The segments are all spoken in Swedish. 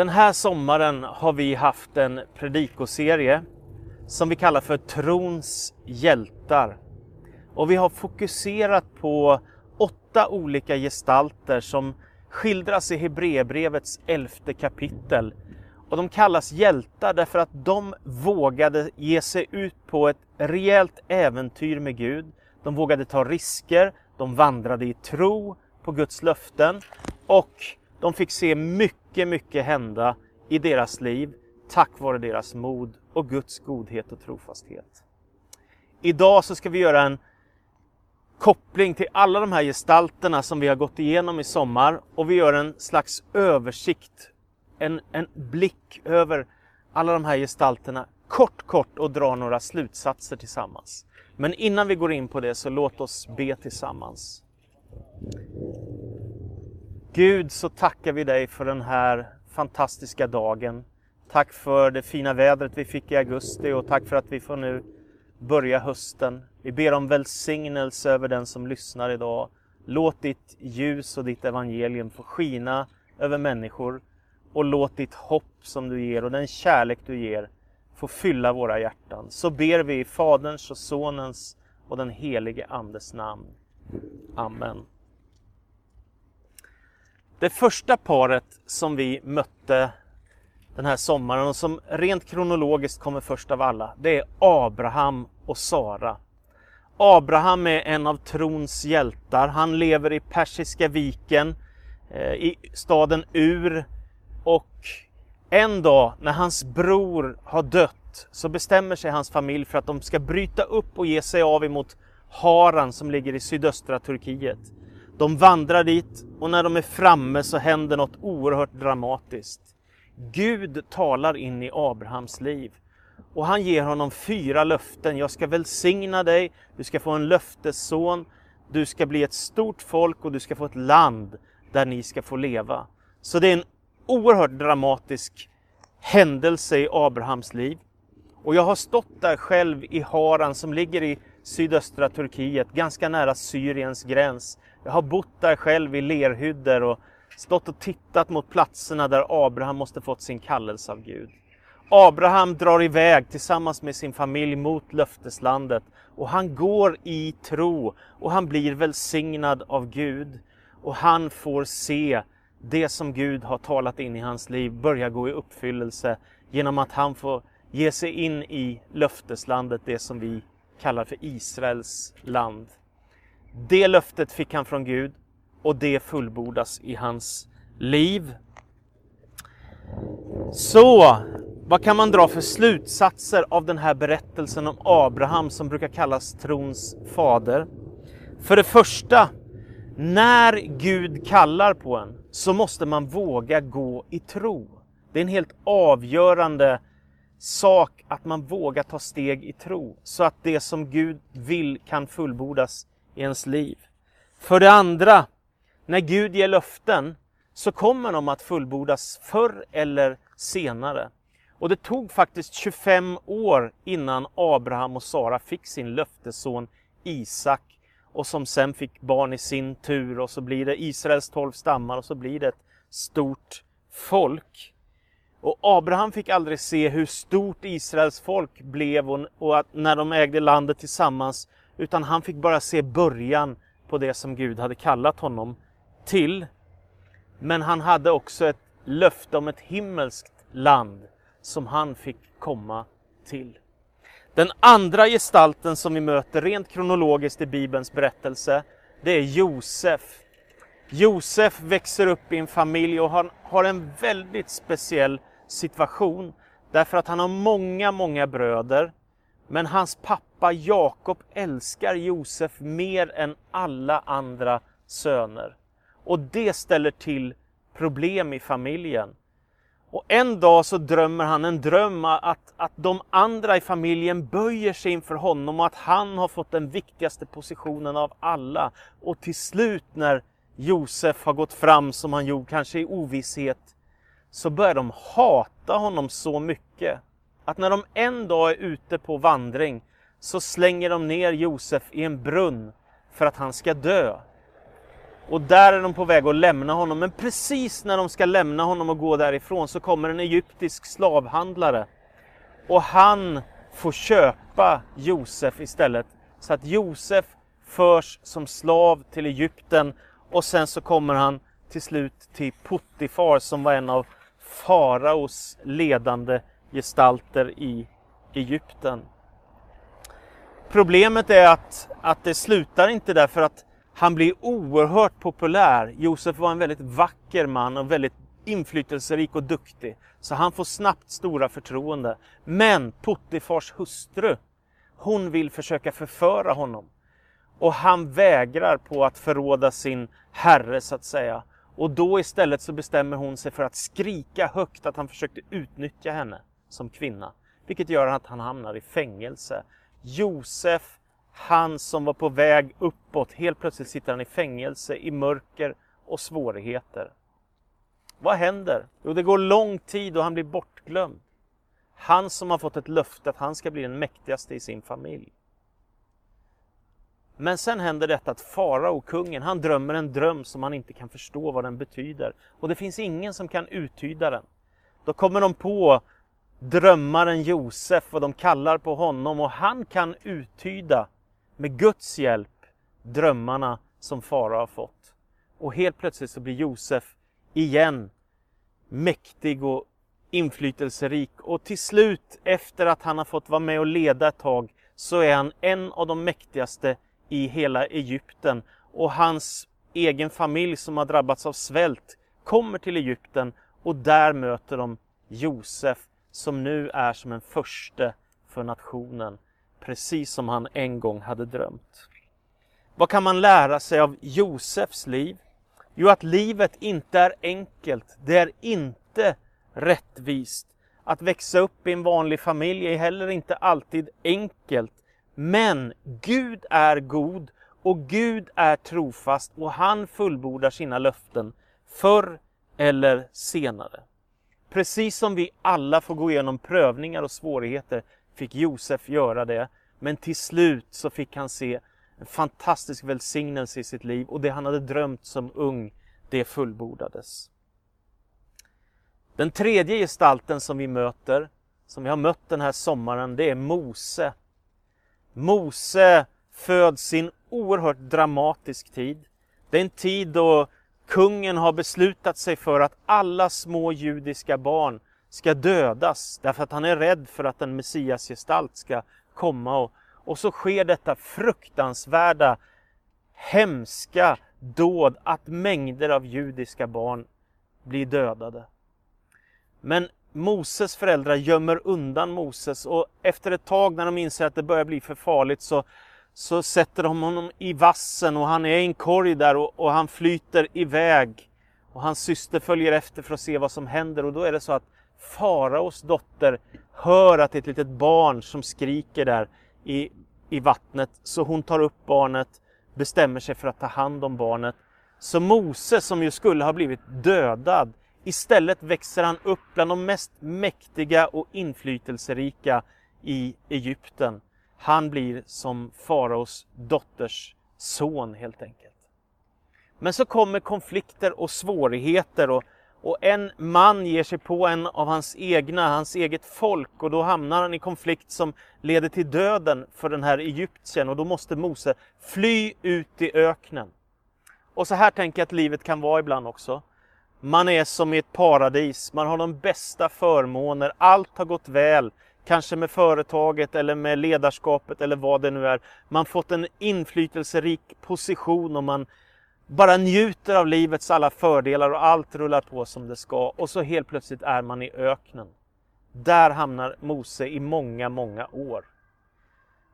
Den här sommaren har vi haft en predikoserie som vi kallar för Trons hjältar. Och vi har fokuserat på åtta olika gestalter som skildras i Hebreerbrevets elfte kapitel. Och de kallas hjältar därför att de vågade ge sig ut på ett rejält äventyr med Gud. De vågade ta risker, de vandrade i tro på Guds löften och de fick se mycket, mycket hända i deras liv tack vare deras mod och Guds godhet och trofasthet. Idag så ska vi göra en koppling till alla de här gestalterna som vi har gått igenom i sommar och vi gör en slags översikt, en, en blick över alla de här gestalterna kort, kort och dra några slutsatser tillsammans. Men innan vi går in på det så låt oss be tillsammans. Gud så tackar vi dig för den här fantastiska dagen. Tack för det fina vädret vi fick i augusti och tack för att vi får nu börja hösten. Vi ber om välsignelse över den som lyssnar idag. Låt ditt ljus och ditt evangelium få skina över människor och låt ditt hopp som du ger och den kärlek du ger få fylla våra hjärtan. Så ber vi i Faderns och Sonens och den helige Andes namn. Amen. Det första paret som vi mötte den här sommaren och som rent kronologiskt kommer först av alla, det är Abraham och Sara. Abraham är en av trons hjältar. Han lever i Persiska viken, eh, i staden Ur. Och en dag när hans bror har dött så bestämmer sig hans familj för att de ska bryta upp och ge sig av emot Haran som ligger i sydöstra Turkiet. De vandrar dit och när de är framme så händer något oerhört dramatiskt. Gud talar in i Abrahams liv och han ger honom fyra löften. Jag ska välsigna dig, du ska få en löftesson, du ska bli ett stort folk och du ska få ett land där ni ska få leva. Så det är en oerhört dramatisk händelse i Abrahams liv. Och jag har stått där själv i Haran som ligger i sydöstra Turkiet, ganska nära Syriens gräns. Jag har bott där själv i lerhyddor och stått och tittat mot platserna där Abraham måste fått sin kallelse av Gud. Abraham drar iväg tillsammans med sin familj mot löfteslandet och han går i tro och han blir välsignad av Gud och han får se det som Gud har talat in i hans liv börja gå i uppfyllelse genom att han får ge sig in i löfteslandet, det som vi kallar för Israels land. Det löftet fick han från Gud och det fullbordas i hans liv. Så, vad kan man dra för slutsatser av den här berättelsen om Abraham som brukar kallas trons fader? För det första, när Gud kallar på en så måste man våga gå i tro. Det är en helt avgörande sak att man vågar ta steg i tro så att det som Gud vill kan fullbordas i ens liv. För det andra, när Gud ger löften så kommer de att fullbordas förr eller senare. Och det tog faktiskt 25 år innan Abraham och Sara fick sin löftesson Isak och som sen fick barn i sin tur och så blir det Israels tolv stammar och så blir det ett stort folk. Och Abraham fick aldrig se hur stort Israels folk blev och, och att, när de ägde landet tillsammans utan han fick bara se början på det som Gud hade kallat honom till. Men han hade också ett löfte om ett himmelskt land som han fick komma till. Den andra gestalten som vi möter rent kronologiskt i Bibelns berättelse, det är Josef. Josef växer upp i en familj och han har en väldigt speciell situation därför att han har många, många bröder. Men hans pappa Jakob älskar Josef mer än alla andra söner. Och det ställer till problem i familjen. Och en dag så drömmer han en dröm att, att de andra i familjen böjer sig inför honom och att han har fått den viktigaste positionen av alla. Och till slut när Josef har gått fram som han gjorde, kanske i ovisshet, så börjar de hata honom så mycket att när de en dag är ute på vandring så slänger de ner Josef i en brunn för att han ska dö. Och där är de på väg att lämna honom. Men precis när de ska lämna honom och gå därifrån så kommer en egyptisk slavhandlare. Och han får köpa Josef istället. Så att Josef förs som slav till Egypten och sen så kommer han till slut till Puttifar som var en av faraos ledande gestalter i Egypten. Problemet är att, att det slutar inte där för att han blir oerhört populär. Josef var en väldigt vacker man och väldigt inflytelserik och duktig. Så han får snabbt stora förtroende. Men Puttifars hustru, hon vill försöka förföra honom. Och han vägrar på att förråda sin herre så att säga. Och då istället så bestämmer hon sig för att skrika högt att han försökte utnyttja henne som kvinna. Vilket gör att han hamnar i fängelse. Josef, han som var på väg uppåt, helt plötsligt sitter han i fängelse i mörker och svårigheter. Vad händer? Jo, det går lång tid och han blir bortglömd. Han som har fått ett löfte att han ska bli den mäktigaste i sin familj. Men sen händer detta att farao, kungen, han drömmer en dröm som han inte kan förstå vad den betyder. Och det finns ingen som kan uttyda den. Då kommer de på drömmaren Josef och de kallar på honom och han kan uttyda med Guds hjälp drömmarna som farao har fått. Och helt plötsligt så blir Josef igen mäktig och inflytelserik. Och till slut efter att han har fått vara med och leda ett tag så är han en av de mäktigaste i hela Egypten. Och hans egen familj som har drabbats av svält kommer till Egypten och där möter de Josef som nu är som en förste för nationen, precis som han en gång hade drömt. Vad kan man lära sig av Josefs liv? Jo, att livet inte är enkelt. Det är inte rättvist. Att växa upp i en vanlig familj är heller inte alltid enkelt. Men Gud är god och Gud är trofast och han fullbordar sina löften förr eller senare. Precis som vi alla får gå igenom prövningar och svårigheter fick Josef göra det. Men till slut så fick han se en fantastisk välsignelse i sitt liv och det han hade drömt som ung, det fullbordades. Den tredje gestalten som vi möter, som vi har mött den här sommaren, det är Mose. Mose föds i en oerhört dramatisk tid. Det är en tid då kungen har beslutat sig för att alla små judiska barn ska dödas därför att han är rädd för att en messiasgestalt ska komma. Och, och så sker detta fruktansvärda, hemska dåd att mängder av judiska barn blir dödade. Men Moses föräldrar gömmer undan Moses och efter ett tag när de inser att det börjar bli för farligt så, så sätter de honom i vassen och han är i en korg där och, och han flyter iväg. Och hans syster följer efter för att se vad som händer och då är det så att faraos dotter hör att det är ett litet barn som skriker där i, i vattnet. Så hon tar upp barnet, bestämmer sig för att ta hand om barnet. Så Mose som ju skulle ha blivit dödad Istället växer han upp bland de mest mäktiga och inflytelserika i Egypten. Han blir som faraos dotters son helt enkelt. Men så kommer konflikter och svårigheter och, och en man ger sig på en av hans egna, hans eget folk och då hamnar han i konflikt som leder till döden för den här egyptiern och då måste Mose fly ut i öknen. Och så här tänker jag att livet kan vara ibland också. Man är som i ett paradis, man har de bästa förmåner, allt har gått väl, kanske med företaget eller med ledarskapet eller vad det nu är. Man har fått en inflytelserik position och man bara njuter av livets alla fördelar och allt rullar på som det ska och så helt plötsligt är man i öknen. Där hamnar Mose i många, många år.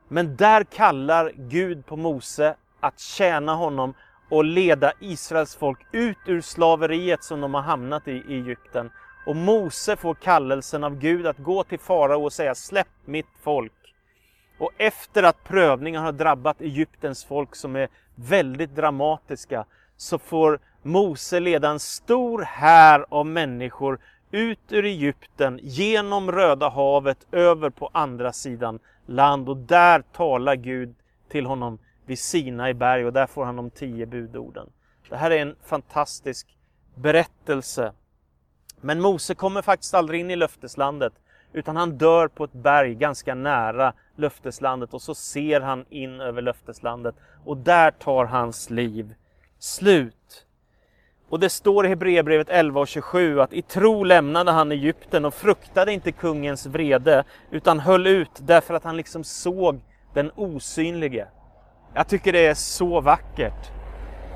Men där kallar Gud på Mose att tjäna honom och leda Israels folk ut ur slaveriet som de har hamnat i i Egypten. Och Mose får kallelsen av Gud att gå till farao och säga släpp mitt folk. Och efter att prövningen har drabbat Egyptens folk som är väldigt dramatiska så får Mose leda en stor här av människor ut ur Egypten, genom Röda havet, över på andra sidan land och där talar Gud till honom vid Sinai berg och där får han de tio budorden. Det här är en fantastisk berättelse. Men Mose kommer faktiskt aldrig in i löfteslandet utan han dör på ett berg ganska nära löfteslandet och så ser han in över löfteslandet och där tar hans liv slut. Och det står i Hebreerbrevet 11 och 27 att i tro lämnade han Egypten och fruktade inte kungens vrede utan höll ut därför att han liksom såg den osynlige. Jag tycker det är så vackert.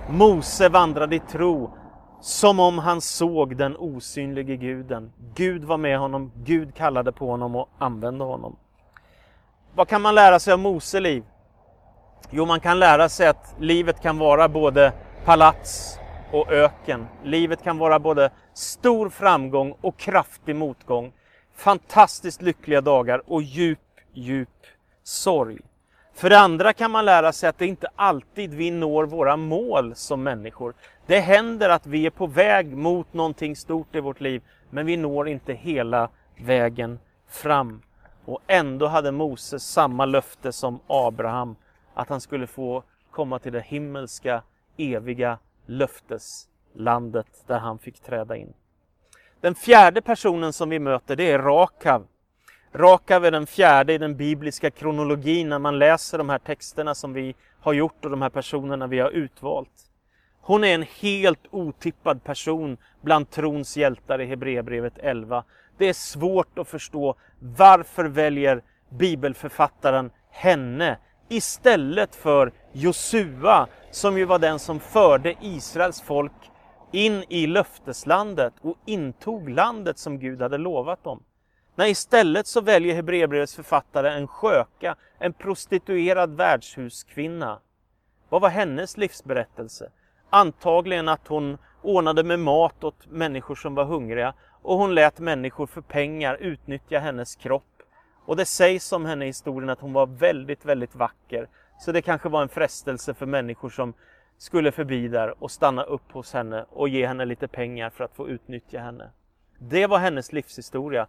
Mose vandrade i tro som om han såg den osynlige guden. Gud var med honom, Gud kallade på honom och använde honom. Vad kan man lära sig av Mose liv? Jo, man kan lära sig att livet kan vara både palats och öken. Livet kan vara både stor framgång och kraftig motgång. Fantastiskt lyckliga dagar och djup, djup sorg. För det andra kan man lära sig att det inte alltid vi når våra mål som människor. Det händer att vi är på väg mot någonting stort i vårt liv, men vi når inte hela vägen fram. Och ändå hade Moses samma löfte som Abraham, att han skulle få komma till det himmelska, eviga löfteslandet där han fick träda in. Den fjärde personen som vi möter det är Rakav. Rakav är den fjärde i den bibliska kronologin när man läser de här texterna som vi har gjort och de här personerna vi har utvalt. Hon är en helt otippad person bland trons hjältar i Hebreerbrevet 11. Det är svårt att förstå varför väljer bibelförfattaren henne istället för Josua som ju var den som förde Israels folk in i löfteslandet och intog landet som Gud hade lovat dem. Nej, istället så väljer Hebreerbrevets författare en sköka, en prostituerad värdshuskvinna. Vad var hennes livsberättelse? Antagligen att hon ordnade med mat åt människor som var hungriga och hon lät människor för pengar utnyttja hennes kropp. Och det sägs om henne i historien att hon var väldigt, väldigt vacker. Så det kanske var en frestelse för människor som skulle förbi där och stanna upp hos henne och ge henne lite pengar för att få utnyttja henne. Det var hennes livshistoria.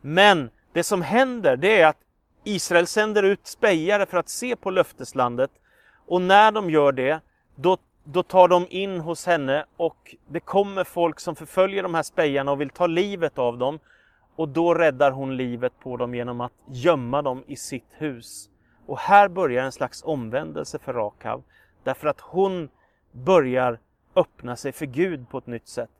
Men det som händer det är att Israel sänder ut spejare för att se på löfteslandet och när de gör det då, då tar de in hos henne och det kommer folk som förföljer de här spejarna och vill ta livet av dem och då räddar hon livet på dem genom att gömma dem i sitt hus. Och här börjar en slags omvändelse för Rakav därför att hon börjar öppna sig för Gud på ett nytt sätt.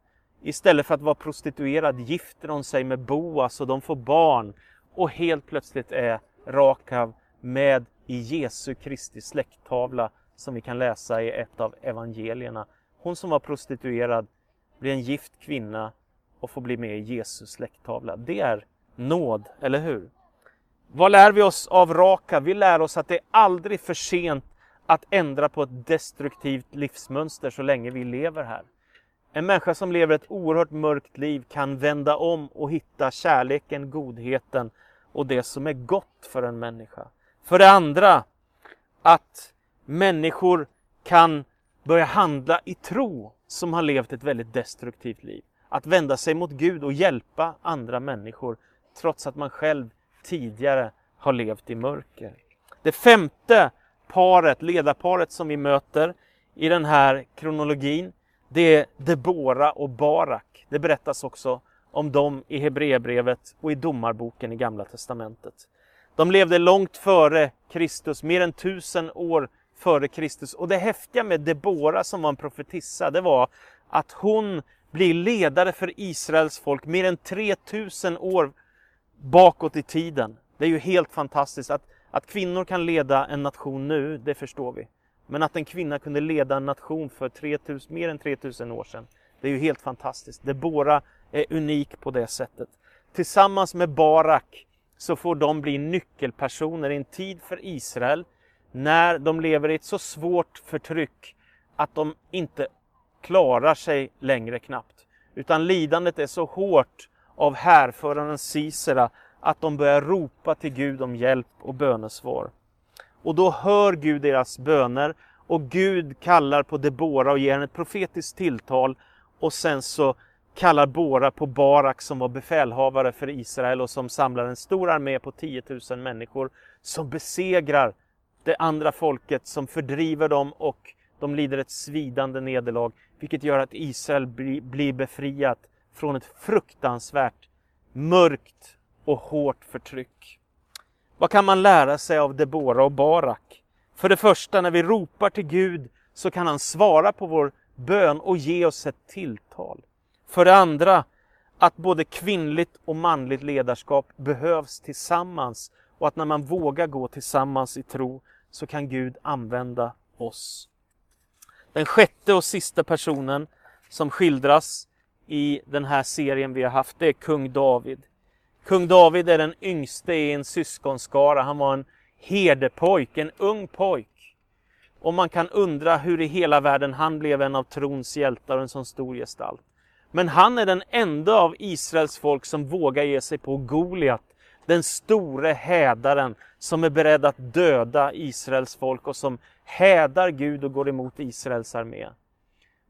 Istället för att vara prostituerad gifter hon sig med Boas och de får barn. Och helt plötsligt är Rakav med i Jesu Kristi släkttavla som vi kan läsa i ett av evangelierna. Hon som var prostituerad blir en gift kvinna och får bli med i Jesu släkttavla. Det är nåd, eller hur? Vad lär vi oss av Rakav? Vi lär oss att det är aldrig för sent att ändra på ett destruktivt livsmönster så länge vi lever här. En människa som lever ett oerhört mörkt liv kan vända om och hitta kärleken, godheten och det som är gott för en människa. För det andra, att människor kan börja handla i tro som har levt ett väldigt destruktivt liv. Att vända sig mot Gud och hjälpa andra människor trots att man själv tidigare har levt i mörker. Det femte paret, ledarparet som vi möter i den här kronologin, det är Debora och Barak. Det berättas också om dem i Hebreerbrevet och i Domarboken i Gamla Testamentet. De levde långt före Kristus, mer än tusen år före Kristus. Och det häftiga med Debora som var en profetissa, det var att hon blir ledare för Israels folk mer än 3000 år bakåt i tiden. Det är ju helt fantastiskt. Att, att kvinnor kan leda en nation nu, det förstår vi. Men att en kvinna kunde leda en nation för 3000, mer än 3000 år sedan, det är ju helt fantastiskt. Debora är unik på det sättet. Tillsammans med Barak så får de bli nyckelpersoner i en tid för Israel när de lever i ett så svårt förtryck att de inte klarar sig längre knappt. Utan lidandet är så hårt av härföraren Sisera att de börjar ropa till Gud om hjälp och bönesvar. Och då hör Gud deras böner och Gud kallar på Debora och ger henne ett profetiskt tilltal och sen så kallar Bora på Barak som var befälhavare för Israel och som samlar en stor armé på 10 000 människor som besegrar det andra folket som fördriver dem och De lider ett svidande nederlag, vilket gör att Israel blir befriat från ett fruktansvärt, mörkt och hårt förtryck. Vad kan man lära sig av Debora och Barak? För det första, när vi ropar till Gud så kan han svara på vår bön och ge oss ett tilltal. För det andra, att både kvinnligt och manligt ledarskap behövs tillsammans och att när man vågar gå tillsammans i tro så kan Gud använda oss. Den sjätte och sista personen som skildras i den här serien vi har haft, det är kung David. Kung David är den yngste i en syskonskara. Han var en herdepojk, en ung pojk. Och man kan undra hur i hela världen han blev en av trons hjältar och en sån stor gestalt. Men han är den enda av Israels folk som vågar ge sig på Goliat, den store hädaren som är beredd att döda Israels folk och som hädar Gud och går emot Israels armé.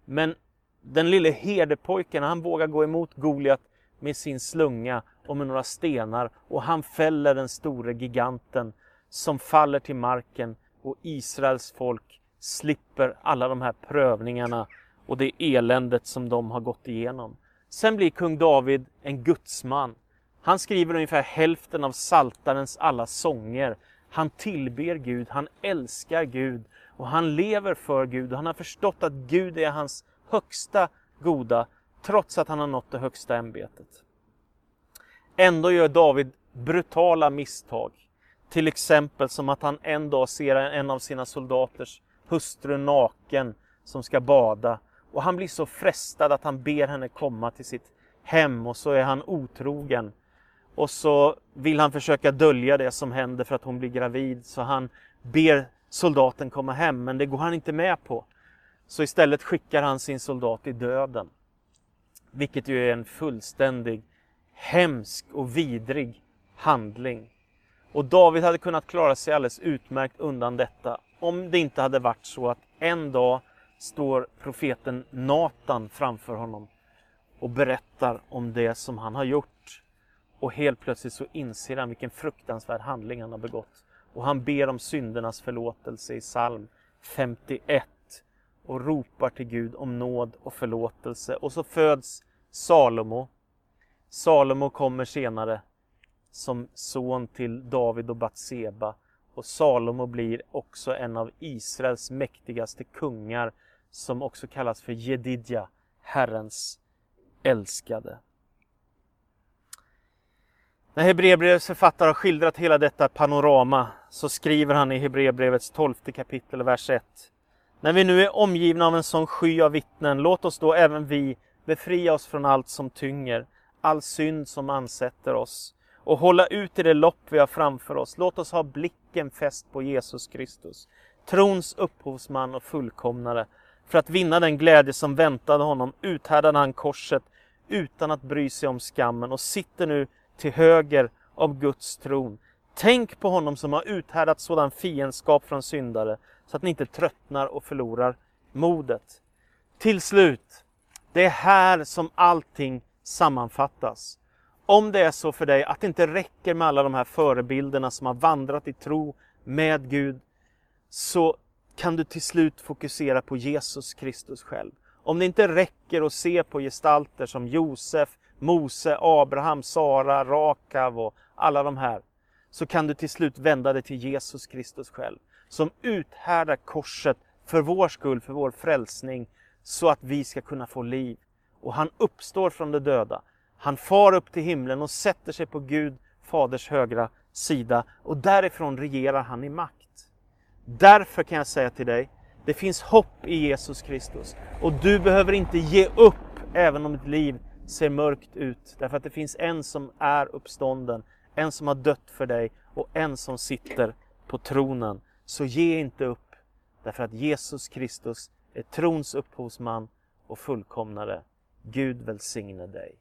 Men den lille herdepojken, han vågar gå emot Goliat med sin slunga och med några stenar och han fäller den store giganten som faller till marken och Israels folk slipper alla de här prövningarna och det eländet som de har gått igenom. Sen blir kung David en gudsman. Han skriver ungefär hälften av saltarens alla sånger. Han tillber Gud, han älskar Gud och han lever för Gud. Han har förstått att Gud är hans högsta goda, trots att han har nått det högsta ämbetet. Ändå gör David brutala misstag. Till exempel som att han en dag ser en av sina soldaters hustru naken som ska bada och han blir så frestad att han ber henne komma till sitt hem och så är han otrogen. Och så vill han försöka dölja det som händer för att hon blir gravid så han ber soldaten komma hem men det går han inte med på. Så istället skickar han sin soldat i döden. Vilket ju är en fullständig hemsk och vidrig handling. Och David hade kunnat klara sig alldeles utmärkt undan detta om det inte hade varit så att en dag står profeten Natan framför honom och berättar om det som han har gjort. Och helt plötsligt så inser han vilken fruktansvärd handling han har begått. Och han ber om syndernas förlåtelse i psalm 51 och ropar till Gud om nåd och förlåtelse. Och så föds Salomo. Salomo kommer senare som son till David och Batseba. Och Salomo blir också en av Israels mäktigaste kungar som också kallas för Jedidja, Herrens älskade. När Hebreerbrevets författare har skildrat hela detta panorama så skriver han i Hebreerbrevets tolfte kapitel, vers 1. När vi nu är omgivna av en sån sky av vittnen, låt oss då även vi befria oss från allt som tynger, all synd som ansätter oss och hålla ut i det lopp vi har framför oss. Låt oss ha blicken fäst på Jesus Kristus, trons upphovsman och fullkomnare. För att vinna den glädje som väntade honom uthärdade han korset utan att bry sig om skammen och sitter nu till höger av Guds tron. Tänk på honom som har uthärdat sådan fiendskap från syndare så att ni inte tröttnar och förlorar modet. Till slut, det är här som allting sammanfattas. Om det är så för dig att det inte räcker med alla de här förebilderna som har vandrat i tro med Gud, så kan du till slut fokusera på Jesus Kristus själv. Om det inte räcker att se på gestalter som Josef, Mose, Abraham, Sara, Rakav och alla de här, så kan du till slut vända dig till Jesus Kristus själv, som uthärdar korset för vår skull, för vår frälsning, så att vi ska kunna få liv. Och han uppstår från de döda. Han far upp till himlen och sätter sig på Gud, Faders högra sida och därifrån regerar han i makt. Därför kan jag säga till dig, det finns hopp i Jesus Kristus. Och du behöver inte ge upp även om ditt liv ser mörkt ut. Därför att det finns en som är uppstånden, en som har dött för dig och en som sitter på tronen. Så ge inte upp, därför att Jesus Kristus är trons upphovsman och fullkomnare. Gud välsigne dig.